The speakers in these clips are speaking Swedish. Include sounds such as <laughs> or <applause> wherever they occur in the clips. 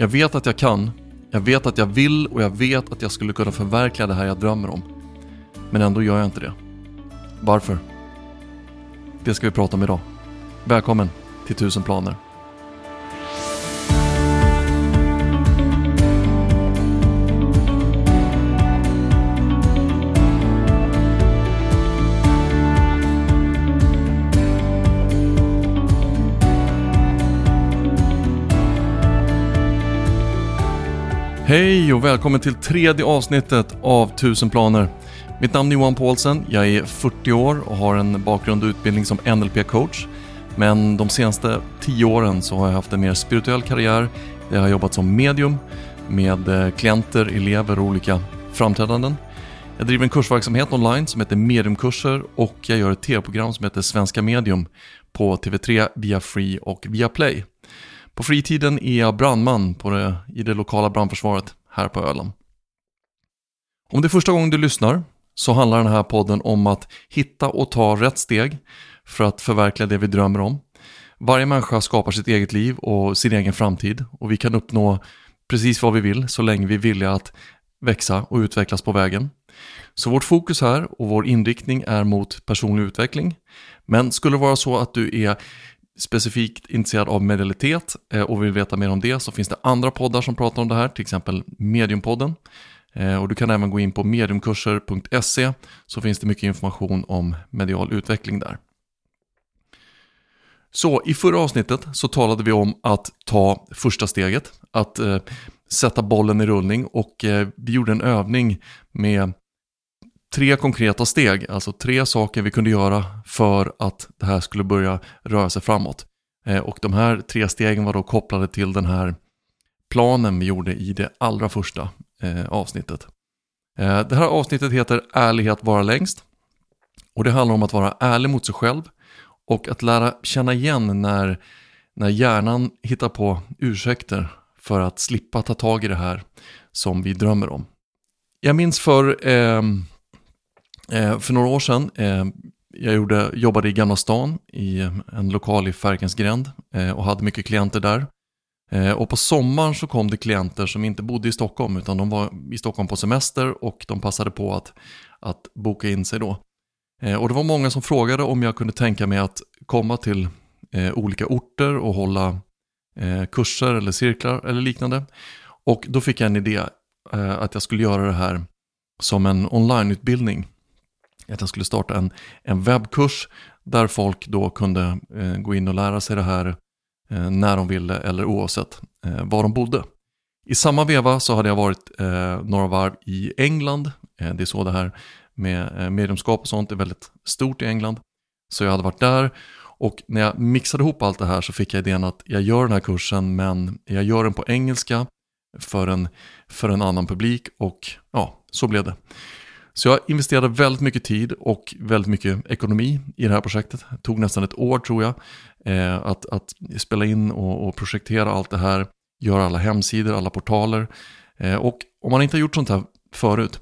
Jag vet att jag kan, jag vet att jag vill och jag vet att jag skulle kunna förverkliga det här jag drömmer om. Men ändå gör jag inte det. Varför? Det ska vi prata om idag. Välkommen till 1000 planer. Hej och välkommen till tredje avsnittet av 1000 planer. Mitt namn är Johan Paulsen, jag är 40 år och har en bakgrund och utbildning som NLP-coach. Men de senaste 10 åren så har jag haft en mer spirituell karriär där jag har jobbat som medium med eh, klienter, elever och olika framträdanden. Jag driver en kursverksamhet online som heter Mediumkurser och jag gör ett tv-program som heter Svenska Medium på TV3 via Free och via Play. På fritiden är jag brandman på det, i det lokala brandförsvaret här på Öland. Om det är första gången du lyssnar så handlar den här podden om att hitta och ta rätt steg för att förverkliga det vi drömmer om. Varje människa skapar sitt eget liv och sin egen framtid och vi kan uppnå precis vad vi vill så länge vi är villiga att växa och utvecklas på vägen. Så vårt fokus här och vår inriktning är mot personlig utveckling. Men skulle det vara så att du är specifikt intresserad av medialitet eh, och vill veta mer om det så finns det andra poddar som pratar om det här, till exempel Mediumpodden. Eh, och du kan även gå in på mediumkurser.se så finns det mycket information om medial utveckling där. Så i förra avsnittet så talade vi om att ta första steget, att eh, sätta bollen i rullning och eh, vi gjorde en övning med tre konkreta steg, alltså tre saker vi kunde göra för att det här skulle börja röra sig framåt. Eh, och de här tre stegen var då kopplade till den här planen vi gjorde i det allra första eh, avsnittet. Eh, det här avsnittet heter Ärlighet vara längst. Och det handlar om att vara ärlig mot sig själv och att lära känna igen när, när hjärnan hittar på ursäkter för att slippa ta tag i det här som vi drömmer om. Jag minns för Eh, Eh, för några år sedan, eh, jag gjorde, jobbade i Gamla stan i eh, en lokal i Färkens gränd eh, och hade mycket klienter där. Eh, och på sommaren så kom det klienter som inte bodde i Stockholm utan de var i Stockholm på semester och de passade på att, att boka in sig då. Och det var många som frågade om jag kunde tänka mig att komma till olika orter och hålla kurser eller cirklar eller liknande. Och då fick jag en idé att jag skulle göra det här som en onlineutbildning att jag skulle starta en, en webbkurs där folk då kunde eh, gå in och lära sig det här eh, när de ville eller oavsett eh, var de bodde. I samma veva så hade jag varit eh, några varv i England. Eh, det är så det här med eh, medlemskap och sånt är väldigt stort i England. Så jag hade varit där och när jag mixade ihop allt det här så fick jag idén att jag gör den här kursen men jag gör den på engelska för en, för en annan publik och ja, så blev det. Så jag investerade väldigt mycket tid och väldigt mycket ekonomi i det här projektet. Det tog nästan ett år tror jag eh, att, att spela in och, och, projektera allt det här, göra alla hemsidor, alla portaler. Eh, och om man inte har gjort sånt här förut,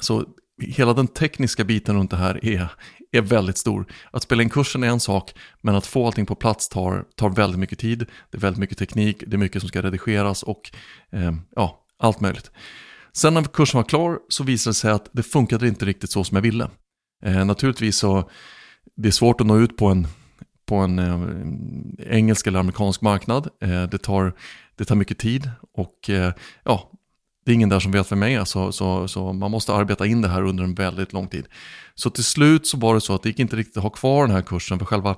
så hela den tekniska biten runt det här är, är väldigt stor. Att spela in kursen är en sak, men att få allting på plats tar, tar väldigt mycket tid. Det är väldigt mycket teknik, det är mycket som ska redigeras och eh, ja, allt möjligt. Sen när kursen var klar så visade det sig att det funkade inte riktigt så som jag ville. Eh, naturligtvis så det är svårt att nå ut på en, på en eh, engelsk eller amerikansk marknad. Eh, det, tar, det tar mycket tid och eh, ja, det är ingen där som vet vem jag är så, så, så man måste arbeta in det här under en väldigt lång tid. Så till slut så var det så att det gick inte riktigt att ha kvar den här kursen för själva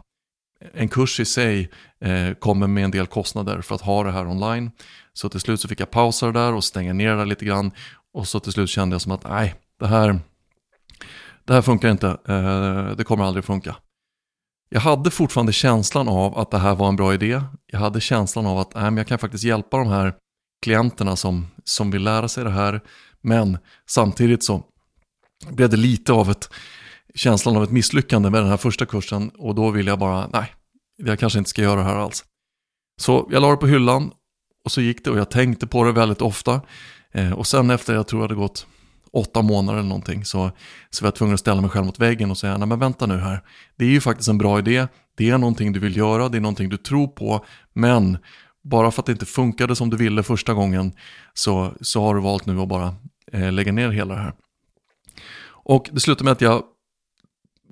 en kurs i sig eh, kommer med en del kostnader för att ha det här online. Så till slut så fick jag pausa det där och stänga ner det lite grann. Och så till slut kände jag som att nej, det här, det här funkar inte. Eh, det kommer aldrig funka. Jag hade fortfarande känslan av att det här var en bra idé. Jag hade känslan av att nej, men jag kan faktiskt hjälpa de här klienterna som, som vill lära sig det här. Men samtidigt så blev det lite av ett känslan av ett misslyckande med den här första kursen och då ville jag bara, nej, jag kanske inte ska göra det här alls. Så jag la det på hyllan och så gick det och jag tänkte på det väldigt ofta. Eh, och sen efter, jag tror det hade gått åtta månader eller någonting, så, så var jag tvungen att ställa mig själv mot väggen och säga, nej men vänta nu här, det är ju faktiskt en bra idé, det är någonting du vill göra, det är någonting du tror på, men bara för att det inte funkade som du ville första gången så, så har du valt nu att bara eh, lägga ner hela det här. Och det slutade med att jag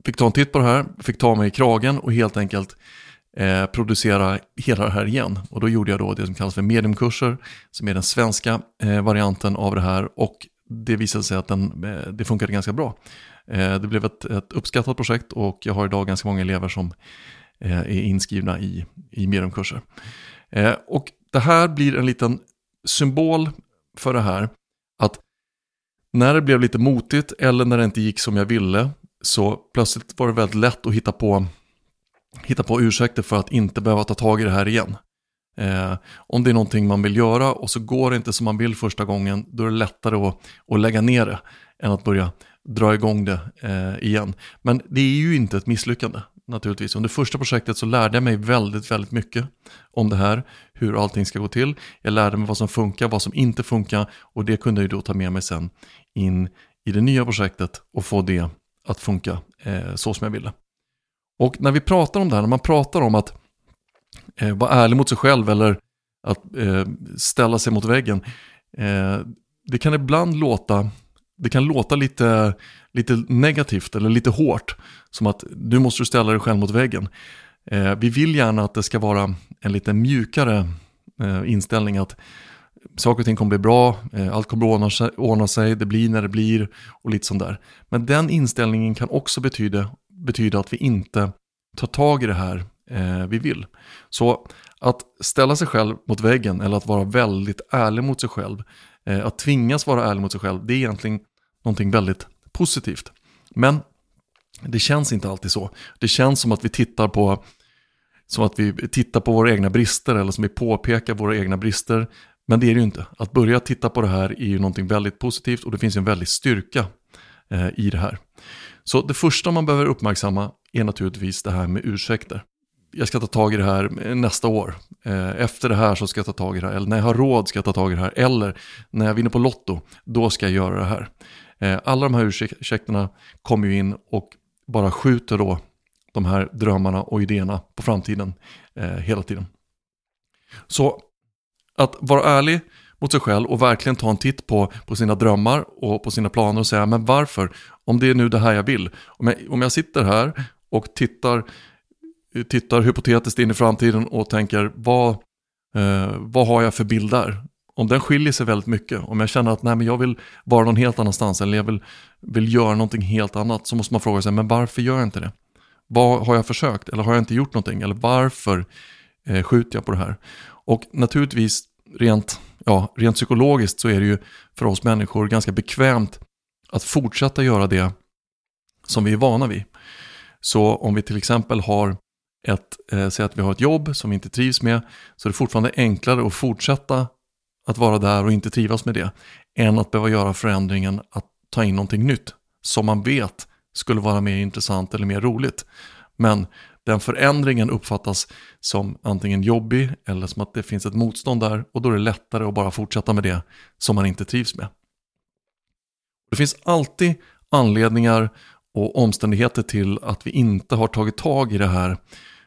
fick ta en titt på det här, fick ta mig i kragen och helt enkelt eh, producera hela det här igen. Och då gjorde jag då det som kallas för mediumkurser, som är den svenska eh, varianten av det här. Och det visade sig att den, eh, det funkade ganska bra. Eh, det blev ett, ett, uppskattat projekt och jag har idag ganska många elever som eh, är inskrivna i, i mediumkurser. Eh, och det här blir en liten symbol för det här, att när det blev lite motigt eller när det inte gick som jag ville så plötsligt var det väldigt lätt att hitta på, hitta på ursäkter för att inte behöva ta tag i det här igen. Eh, om det är någonting man vill göra och så går det inte som man vill första gången, då är det lättare att, att lägga ner det än att börja dra igång det eh, igen. Men det är ju inte ett misslyckande naturligtvis. Under första projektet så lärde jag mig väldigt, väldigt mycket om det här, hur allting ska gå till. Jag lärde mig vad som funkar, vad som inte funkar och det kunde jag då ta med mig sen in i det nya projektet och få det att funka eh, så som jag ville. Och när vi pratar om det här, när man pratar om att eh, vara ärlig mot sig själv eller att eh, ställa sig mot väggen, eh, det kan ibland låta det kan låta lite, lite negativt eller lite hårt. Som att nu måste du ställa dig själv mot väggen. Eh, vi vill gärna att det ska vara en lite mjukare eh, inställning att saker och ting kommer bli bra, eh, allt kommer ordna sig, ordna sig, det blir när det blir och lite sånt där. Men den inställningen kan också betyda, betyda att vi inte tar tag i det här eh, vi vill. Så att ställa sig själv mot väggen eller att vara väldigt ärlig mot sig själv, eh, att tvingas vara ärlig mot sig själv, det är egentligen någonting väldigt positivt. Men det känns inte alltid så. Det känns som att vi tittar på som att vi tittar på våra egna brister eller som vi påpekar våra egna brister. Men det är det ju inte. Att börja titta på det här är ju någonting väldigt positivt och det finns en väldig styrka eh, i det här. Så det första man behöver uppmärksamma är naturligtvis det här med ursäkter. Jag ska ta tag i det här nästa år. Eh, efter det här så ska jag ta tag i det här. Eller när jag har råd ska jag ta tag i det här. Eller när jag vinner på Lotto, då ska jag göra det här. Eh, alla de här ursäkterna kommer ju in och bara skjuter då de här drömmarna och idéerna på framtiden eh, hela tiden. Så att vara ärlig mot sig själv och verkligen ta en titt på, på sina drömmar och på sina planer och säga men varför? Om det är nu det här jag vill. Om jag, om jag sitter här och tittar, tittar hypotetiskt in i framtiden och tänker vad, eh, vad har jag för bild där? Om den skiljer sig väldigt mycket, om jag känner att nej, men jag vill vara någon helt annanstans eller jag vill, vill göra någonting helt annat så måste man fråga sig men varför gör jag inte det? Vad har jag försökt eller har jag inte gjort någonting eller varför eh, skjuter jag på det här? Och naturligtvis rent, ja, rent psykologiskt så är det ju för oss människor ganska bekvämt att fortsätta göra det som vi är vana vid. Så om vi till exempel har ett, eh, säg att vi har ett jobb som vi inte trivs med, så är det fortfarande enklare att fortsätta att vara där och inte trivas med det, än att behöva göra förändringen att ta in någonting nytt som man vet skulle vara mer intressant eller mer roligt. Men den förändringen uppfattas som antingen jobbig eller som att det finns ett motstånd där och då är det lättare att bara fortsätta med det som man inte trivs med. Det finns alltid anledningar och omständigheter till att vi inte har tagit tag i det här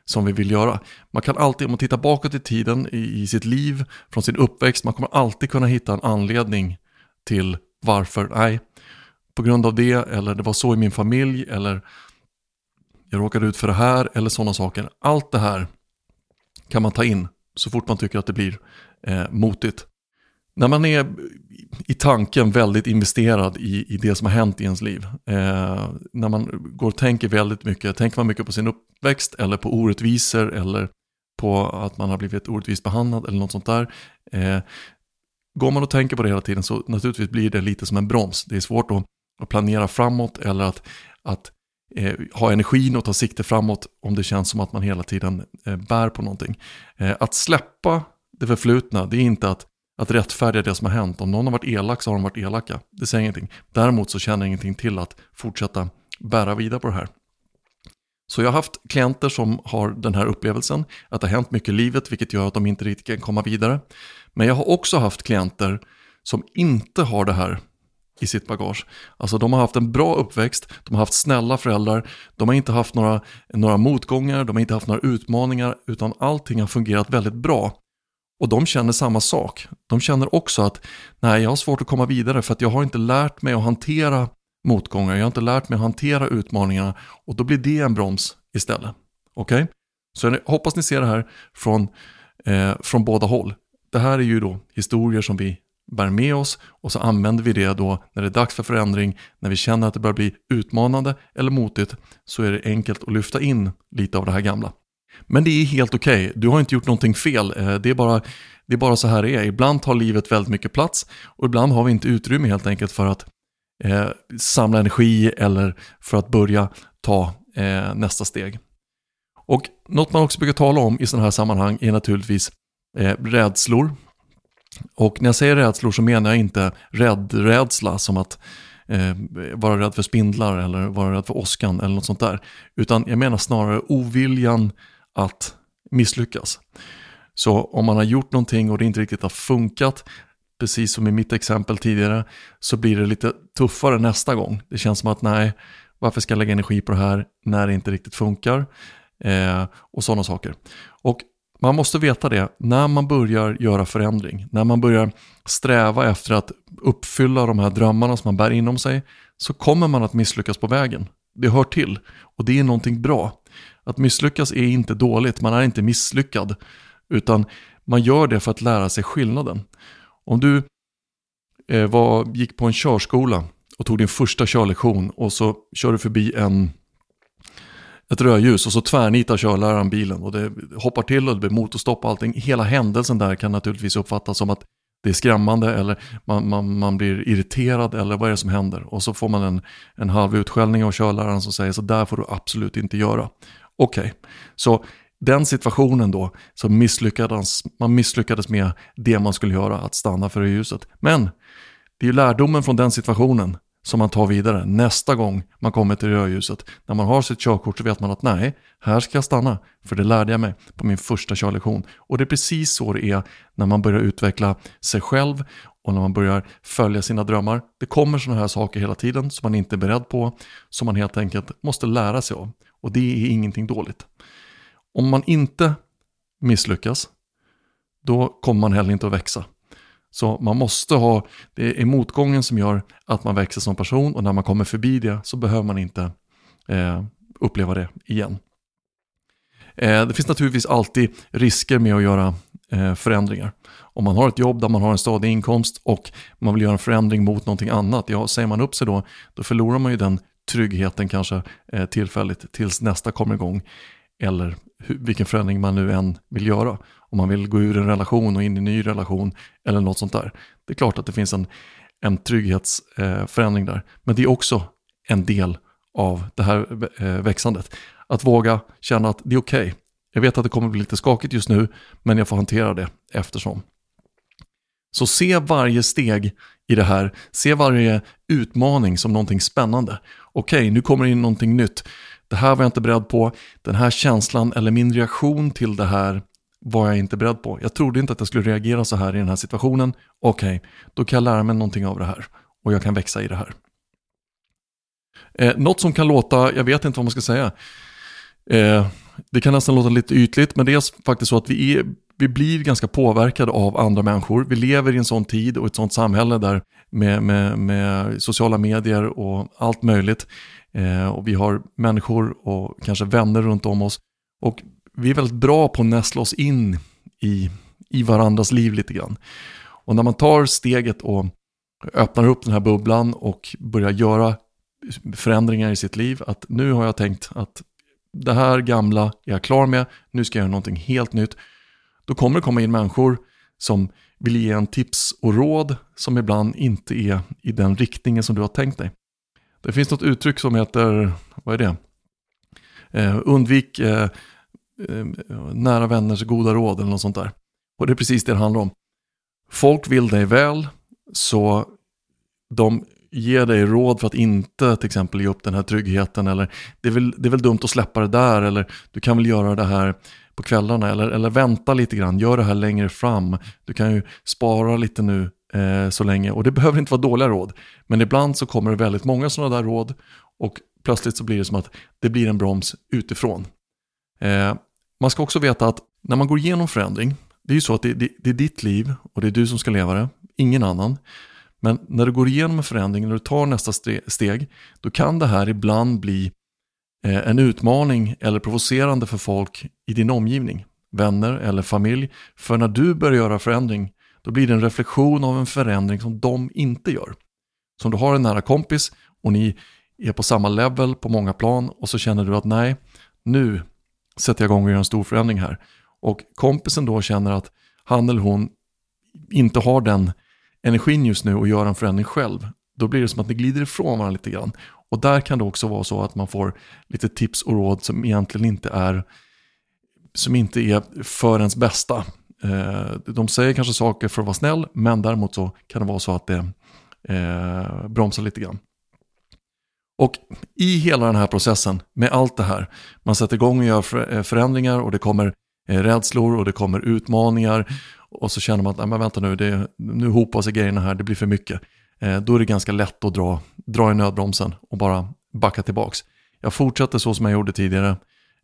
som vi vill göra. Man kan alltid, om man tittar bakåt i tiden i, sitt liv, från sin uppväxt, man kommer alltid kunna hitta en anledning till varför, nej, på grund av det, eller det var så i min familj, eller jag råkade ut för det här, eller sådana saker. Allt det här kan man ta in så fort man tycker att det blir eh, motigt. När man är i tanken väldigt investerad i, i det som har hänt i ens liv. Eh, när man går och tänker väldigt mycket, tänker man mycket på sin uppväxt eller på orättvisor eller på att man har blivit orättvist behandlad eller något sånt där. Eh, går man och tänker på det hela tiden så naturligtvis blir det lite som en broms. Det är svårt att, att planera framåt eller att, att eh, ha energin och ta sikte framåt om det känns som att man hela tiden eh, bär på någonting. Eh, att släppa det förflutna, det är inte att att rättfärdiga det som har hänt. Om någon har varit elak så har de varit elaka. Det säger ingenting. Däremot så känner jag ingenting till att fortsätta bära vidare på det här. Så jag har haft klienter som har den här upplevelsen, att det har hänt mycket i livet vilket gör att de inte riktigt kan komma vidare. Men jag har också haft klienter som inte har det här i sitt bagage. Alltså de har haft en bra uppväxt, de har haft snälla föräldrar, de har inte haft några, några motgångar, de har inte haft några utmaningar, utan allting har fungerat väldigt bra. Och de känner samma sak. De känner också att nej, jag har svårt att komma vidare för att jag har inte lärt mig att hantera motgångar. Jag har inte lärt mig att hantera utmaningarna och då blir det en broms istället. Okej? Okay? Så jag hoppas ni ser det här från, eh, från båda håll. Det här är ju då historier som vi bär med oss och så använder vi det då när det är dags för förändring, när vi känner att det börjar bli utmanande eller motigt så är det enkelt att lyfta in lite av det här gamla. Men det är helt okej, okay. du har inte gjort någonting fel, eh, det är, bara, det är bara så här det är. Ibland tar livet väldigt mycket plats och ibland har vi inte utrymme helt enkelt för att eh, samla energi eller för att börja ta eh, nästa steg. Och något man också brukar tala om i sådana här sammanhang är naturligtvis eh, rädslor. Och när jag säger rädslor så menar jag inte rädd-rädsla som att eh, vara rädd för spindlar eller vara rädd för åskan eller något sånt där. Utan jag menar snarare oviljan att misslyckas. Så om man har gjort någonting och det inte riktigt har funkat, precis som i mitt exempel tidigare, så blir det lite tuffare nästa gång. Det känns som att nej, varför ska jag lägga energi på det här när det inte riktigt funkar? Eh, och sådana saker. Och man måste veta det när man börjar göra förändring, när man börjar sträva efter att uppfylla de här drömmarna som man bär inom sig, så kommer man att misslyckas på vägen. Det hör till och det är någonting bra. Att misslyckas är inte dåligt, man är inte misslyckad, utan man gör det för att lära sig skillnaden. Om du eh, var, gick på en körskola och tog din första körlektion och så kör du förbi en ett rödljus och så tvärnitar körläraren bilen och det hoppar till och det blir motorstopp och allting. Hela händelsen där kan naturligtvis uppfattas som att det är skrämmande eller man, man, man blir irriterad eller vad är det som händer? Och så får man en, en halv utskällning av körläraren som säger så där får du absolut inte göra. Okej, okay. så den situationen då, så misslyckades, man misslyckades med det man skulle göra, att stanna för ljuset. Men det är ju lärdomen från den situationen som man tar vidare nästa gång man kommer till rödljuset. När man har sitt körkort så vet man att nej, här ska jag stanna, för det lärde jag mig på min första körlektion. Och det är precis så det är när man börjar utveckla sig själv och när man börjar följa sina drömmar. Det kommer sådana här saker hela tiden som man inte är beredd på, som man helt enkelt måste lära sig av. Och det är ingenting dåligt. Om man inte misslyckas, då kommer man heller inte att växa. Så man måste ha, det är motgången som gör att man växer som person och när man kommer förbi det så behöver man inte eh, uppleva det igen. Eh, det finns naturligtvis alltid risker med att göra eh, förändringar. Om man har ett jobb där man har en stadig inkomst och man vill göra en förändring mot någonting annat, ja, säger man upp sig då, då förlorar man ju den tryggheten kanske eh, tillfälligt tills nästa kommer igång. Eller vilken förändring man nu än vill göra. Om man vill gå ur en relation och in i en ny relation eller något sånt där. Det är klart att det finns en, en trygghetsförändring eh, där. Men det är också en del av det här eh, växandet. Att våga känna att det är okej. Okay. Jag vet att det kommer bli lite skakigt just nu, men jag får hantera det eftersom. Så se varje steg i det här, se varje utmaning som någonting spännande. Okej, okay, nu kommer det in någonting nytt. Det här var jag inte beredd på. Den här känslan eller min reaktion till det här var jag inte beredd på. Jag trodde inte att jag skulle reagera så här i den här situationen. Okej, okay, då kan jag lära mig någonting av det här och jag kan växa i det här. Eh, något som kan låta, jag vet inte vad man ska säga, eh, det kan nästan låta lite ytligt, men det är faktiskt så att vi, är, vi blir ganska påverkade av andra människor. Vi lever i en sån tid och ett sånt samhälle där med, med, med sociala medier och allt möjligt. Eh, och vi har människor och kanske vänner runt om oss. Och vi är väldigt bra på att näsla oss in i, i varandras liv lite grann. Och när man tar steget och öppnar upp den här bubblan och börjar göra förändringar i sitt liv, att nu har jag tänkt att det här gamla är jag klar med, nu ska jag göra någonting helt nytt. Då kommer det komma in människor som vill ge en tips och råd som ibland inte är i den riktningen som du har tänkt dig. Det finns något uttryck som heter, vad är det? Eh, undvik eh, eh, nära vänners goda råd eller något sånt där. Och det är precis det det handlar om. Folk vill dig väl, så de ger dig råd för att inte till exempel ge upp den här tryggheten eller det är väl, det är väl dumt att släppa det där eller du kan väl göra det här på kvällarna eller, eller vänta lite grann, gör det här längre fram. Du kan ju spara lite nu eh, så länge och det <laughs> behöver inte vara dåliga råd. Men ibland så kommer det väldigt många sådana där råd och plötsligt så blir det som att det blir en broms utifrån. Eh, man ska också veta att när man går igenom förändring, det är ju så att det, det, det, är ditt liv och det är du som ska leva det, ingen annan. Men när du går igenom en förändring, när du tar nästa steg, då kan det här ibland bli Eh, en utmaning eller provocerande för folk i din omgivning, vänner eller familj. För när du börjar göra förändring, då blir det en reflektion av en förändring som de inte gör. Som du har en nära kompis och ni är på samma level på många plan och så känner du att nej, nu sätter jag igång och gör en stor förändring här. Och kompisen då känner att han eller hon inte har den energin just nu och gör en förändring själv. Då blir det som att ni glider ifrån varandra lite grann. Och där kan det också vara så att man får lite tips och råd som egentligen inte är som inte är för ens bästa. Eh, de säger kanske saker för att vara snäll, men däremot så kan det vara så att det eh, bromsar lite grann. Och i hela den här processen med allt det här, man sätter igång och gör eh, förändringar och det kommer eh, rädslor och det kommer utmaningar och så känner man att, nej men vänta nu, det, nu hopar sig grejerna här, det blir för mycket. Eh, då är det ganska lätt att dra, dra i nödbromsen och bara backa tillbaks. Jag fortsätter så som jag gjorde tidigare,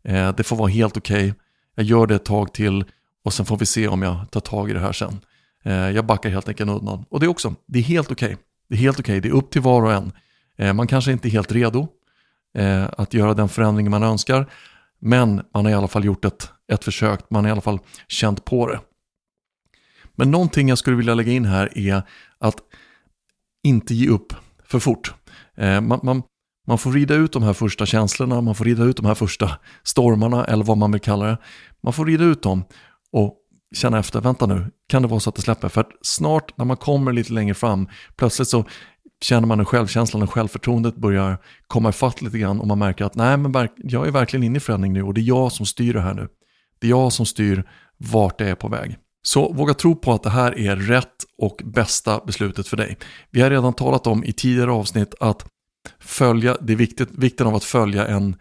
eh, det får vara helt okej. Okay. Jag gör det ett tag till och sen får vi se om jag tar tag i det här sen. Eh, jag backar helt enkelt undan. Och det är också, det är helt okej. Okay. Det är helt okej, okay. det är upp till var och en. Man kanske inte är helt redo att göra den förändring man önskar, men man har i alla fall gjort ett, ett försök, man har i alla fall känt på det. Men någonting jag skulle vilja lägga in här är att inte ge upp för fort. Eh, man, man, man får rida ut de här första känslorna, man får rida ut de här första stormarna eller vad man vill kalla det. Man får rida ut dem och känna efter, vänta nu, kan det vara så att det släpper? För att snart när man kommer lite längre fram, plötsligt så känner man hur självkänslan och självförtroendet börjar komma ifatt lite grann och man märker att nej men jag är verkligen inne i förändring nu och det är jag som styr det här nu. Det är jag som styr vart det är på väg. Så våga tro på att det här är rätt och bästa beslutet för dig. Vi har redan talat om i tidigare avsnitt att följa, det är viktigt, vikten av att följa en,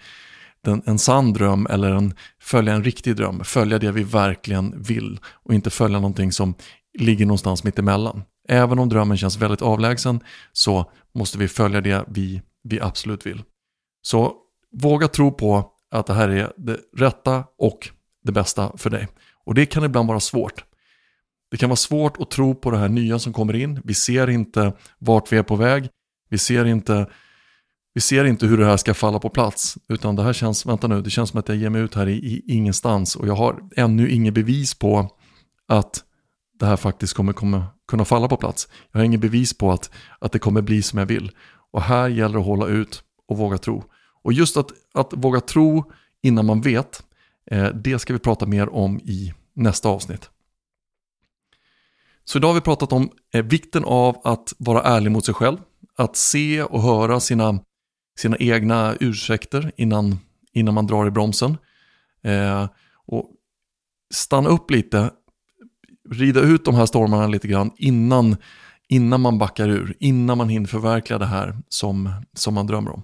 en, en sann dröm eller en, följa en riktig dröm. Följa det vi verkligen vill och inte följa någonting som ligger någonstans mitt emellan. Även om drömmen känns väldigt avlägsen så måste vi följa det vi, vi absolut vill. Så våga tro på att det här är det rätta och det bästa för dig. Och det kan ibland vara svårt. Det kan vara svårt att tro på det här nya som kommer in. Vi ser inte vart vi är på väg. Vi ser inte, vi ser inte hur det här ska falla på plats. Utan det här känns, vänta nu, det känns som att jag ger mig ut här i, i ingenstans. Och jag har ännu inget bevis på att det här faktiskt kommer, kommer kunna falla på plats. Jag har inget bevis på att, att det kommer bli som jag vill. Och här gäller det att hålla ut och våga tro. Och just att, att våga tro innan man vet, eh, det ska vi prata mer om i nästa avsnitt. Så idag har vi pratat om eh, vikten av att vara ärlig mot sig själv. Att se och höra sina, sina egna ursäkter innan, innan man drar i bromsen. Eh, och stanna upp lite, rida ut de här stormarna lite grann innan, innan man backar ur, innan man hinner förverkliga det här som, som man drömmer om.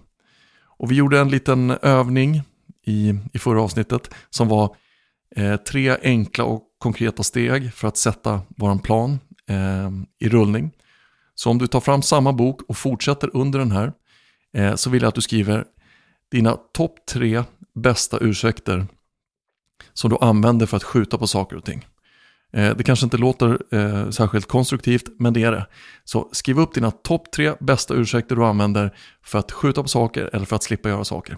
Och vi gjorde en liten övning i, i förra avsnittet som var eh, tre enkla och konkreta steg för att sätta vår plan eh, i rullning. Så om du tar fram samma bok och fortsätter under den här eh, så vill jag att du skriver dina topp tre bästa ursäkter som du använder för att skjuta på saker och ting. Eh, det kanske inte låter eh, särskilt konstruktivt, men det är det. Så skriv upp dina topp tre bästa ursäkter du använder för att skjuta på saker eller för att slippa göra saker.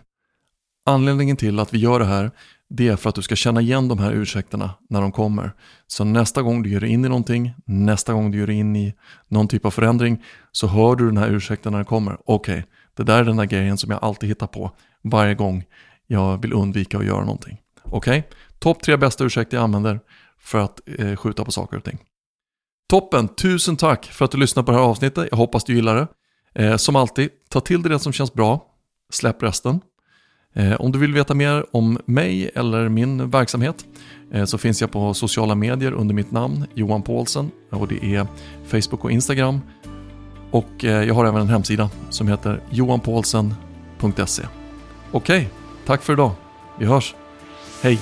Anledningen till att vi gör det här det är för att du ska känna igen de här ursäkterna när de kommer. Så nästa gång du gör dig in i någonting, nästa gång du gör dig in i någon typ av förändring så hör du den här ursäkten när den kommer. Okej, okay, det där är den där grejen som jag alltid hittar på varje gång jag vill undvika att göra någonting. Okej, okay? topp tre bästa ursäkter jag använder för att eh, skjuta på saker och ting. Toppen, tusen tack för att du lyssnade på det här avsnittet. Jag hoppas du gillar det. Eh, som alltid, ta till dig det som känns bra, släpp resten. Eh, om du vill veta mer om mig eller min verksamhet eh, så finns jag på sociala medier under mitt namn Johan Paulsen och det är Facebook och Instagram. Och eh, jag har även en hemsida som heter johanpaulsen.se. Okej, tack för idag. Vi hörs. Hej!